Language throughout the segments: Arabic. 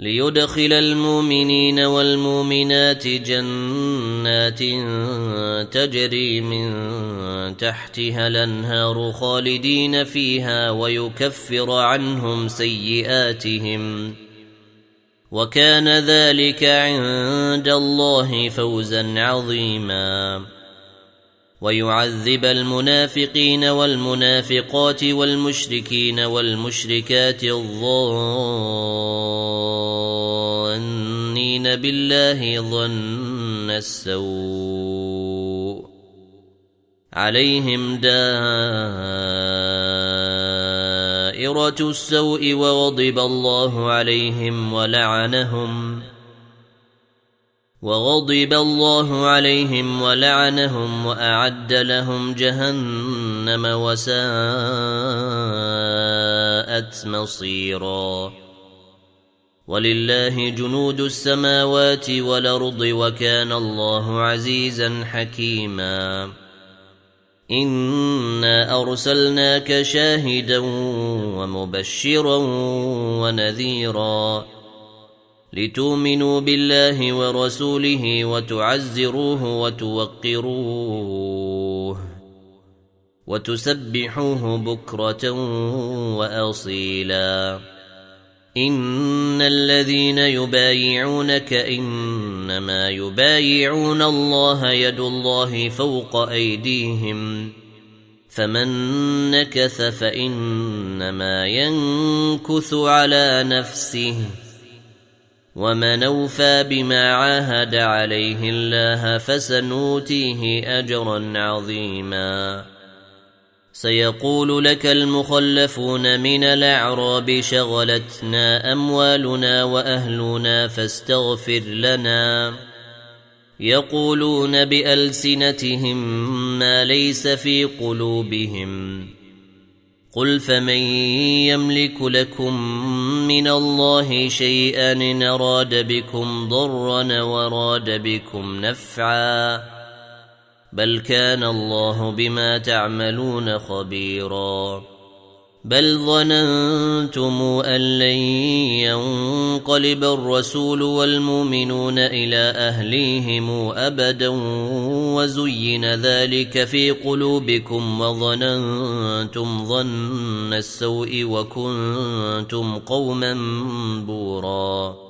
ليدخل المؤمنين والمؤمنات جنات تجري من تحتها الأنهار خالدين فيها ويكفر عنهم سيئاتهم. وكان ذلك عند الله فوزا عظيما. ويعذب المنافقين والمنافقات والمشركين والمشركات بالله ظن السوء عليهم دائرة السوء وغضب الله عليهم ولعنهم وغضب الله عليهم ولعنهم وأعد لهم جهنم وساءت مصيرا ولله جنود السماوات والأرض وكان الله عزيزا حكيما. إنا أرسلناك شاهدا ومبشرا ونذيرا لتؤمنوا بالله ورسوله وتعزروه وتوقروه وتسبحوه بكرة وأصيلا. الذين يبايعونك انما يبايعون الله يد الله فوق ايديهم فمن نكث فانما ينكث على نفسه ومن اوفى بما عاهد عليه الله فسنوتيه اجرا عظيما سيقول لك المخلفون من الأعراب شغلتنا أموالنا وأهلنا فاستغفر لنا. يقولون بألسنتهم ما ليس في قلوبهم. قل فمن يملك لكم من الله شيئا إن أراد بكم ضرا وراد بكم نفعا. بل كان الله بما تعملون خبيرا. بل ظننتم أن لن ينقلب الرسول والمؤمنون إلى أهليهم أبدا وزين ذلك في قلوبكم وظننتم ظن السوء وكنتم قوما بورا.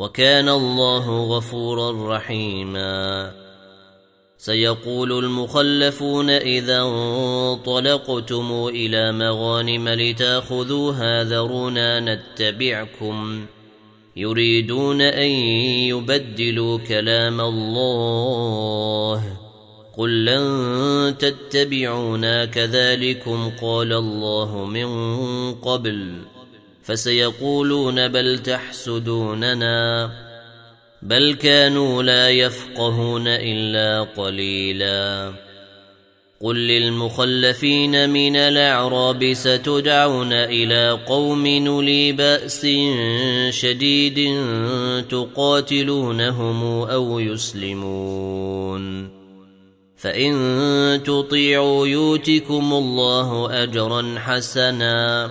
وكان الله غفورا رحيما. سيقول المخلفون إذا انطلقتم إلى مغانم لتاخذوها ذرونا نتبعكم. يريدون أن يبدلوا كلام الله. قل لن تتبعونا كذلكم قال الله من قبل. فسيقولون بل تحسدوننا بل كانوا لا يفقهون إلا قليلا قل للمخلفين من الأعراب ستدعون إلى قوم نلي بأس شديد تقاتلونهم أو يسلمون فإن تطيعوا يؤتكم الله أجرا حسنا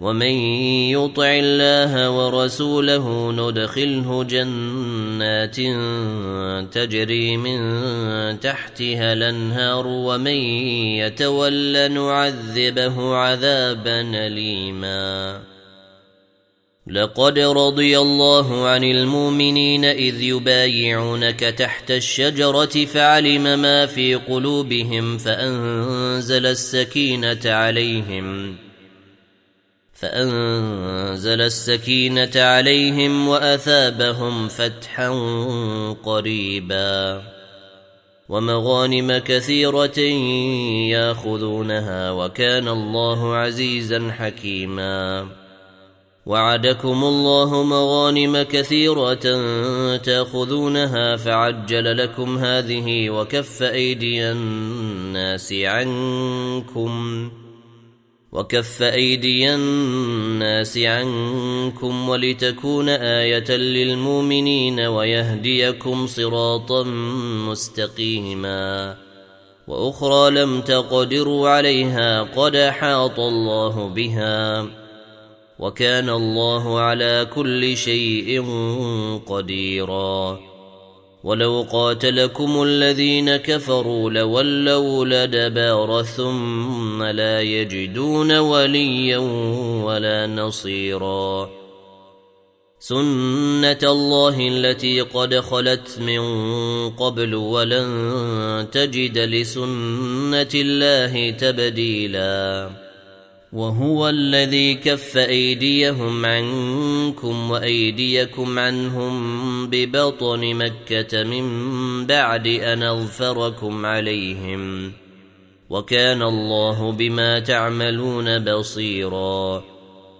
ومن يطع الله ورسوله ندخله جنات تجري من تحتها الانهار ومن يتول نعذبه عذابا اليما لقد رضي الله عن المؤمنين اذ يبايعونك تحت الشجره فعلم ما في قلوبهم فانزل السكينه عليهم فأنزل السكينة عليهم وأثابهم فتحا قريبا. ومغانم كثيرة ياخذونها وكان الله عزيزا حكيما. وعدكم الله مغانم كثيرة تأخذونها فعجل لكم هذه وكف أيدي الناس عنكم. وكف ايدي الناس عنكم ولتكون إيه للمؤمنين ويهديكم صراطا مستقيما وأخرى لم تقدروا عليها قد احاط الله بها وكان الله على كل شيء قديرا ولو قاتلكم الذين كفروا لولوا لدبار ثم لا يجدون وليا ولا نصيرا. سنة الله التي قد خلت من قبل ولن تجد لسنة الله تبديلا. وهو الذي كف أيديهم عنكم وأيديكم عنهم ببطن مكة من بعد أن أظفركم عليهم وكان الله بما تعملون بصيرا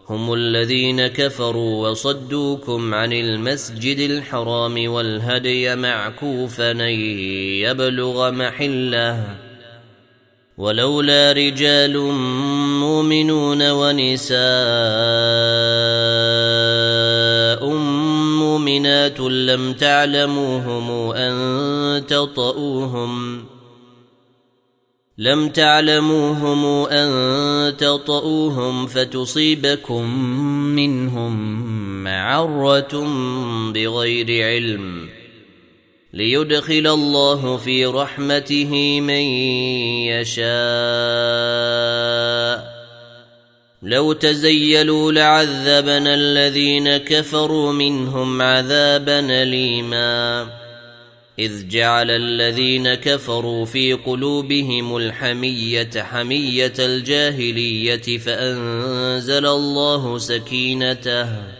هم الذين كفروا وصدوكم عن المسجد الحرام والهدي معكوفا يبلغ محله ولولا رجال مؤمنون ونساء مؤمنات لم تعلموهم أن تطؤوهم لم تعلموهم أن تطؤوهم فتصيبكم منهم معرة بغير علم ۖ ليدخل الله في رحمته من يشاء. لو تزيلوا لعذبنا الذين كفروا منهم عذابا أليما. إذ جعل الذين كفروا في قلوبهم الحمية حمية الجاهلية فأنزل الله سكينته.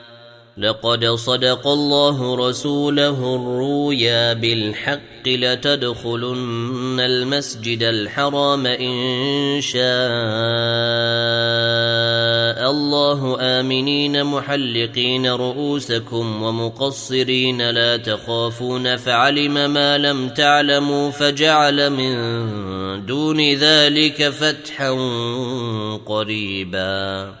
لقد صدق الله رسوله الرويا بالحق لتدخلن المسجد الحرام إن شاء الله. آمنين محلقين رؤوسكم ومقصرين لا تخافون. فعلم ما لم تعلموا فجعل من دون ذلك فتحا قريبا.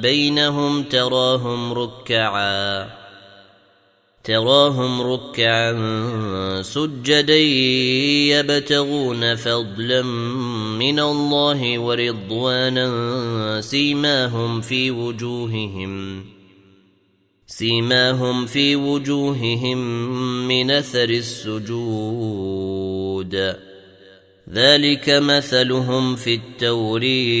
بينهم تراهم ركعا تراهم ركعا سجدا يبتغون فضلا من الله ورضوانا سيماهم في وجوههم سيماهم في وجوههم من أثر السجود. ذلك مثلهم في التوريه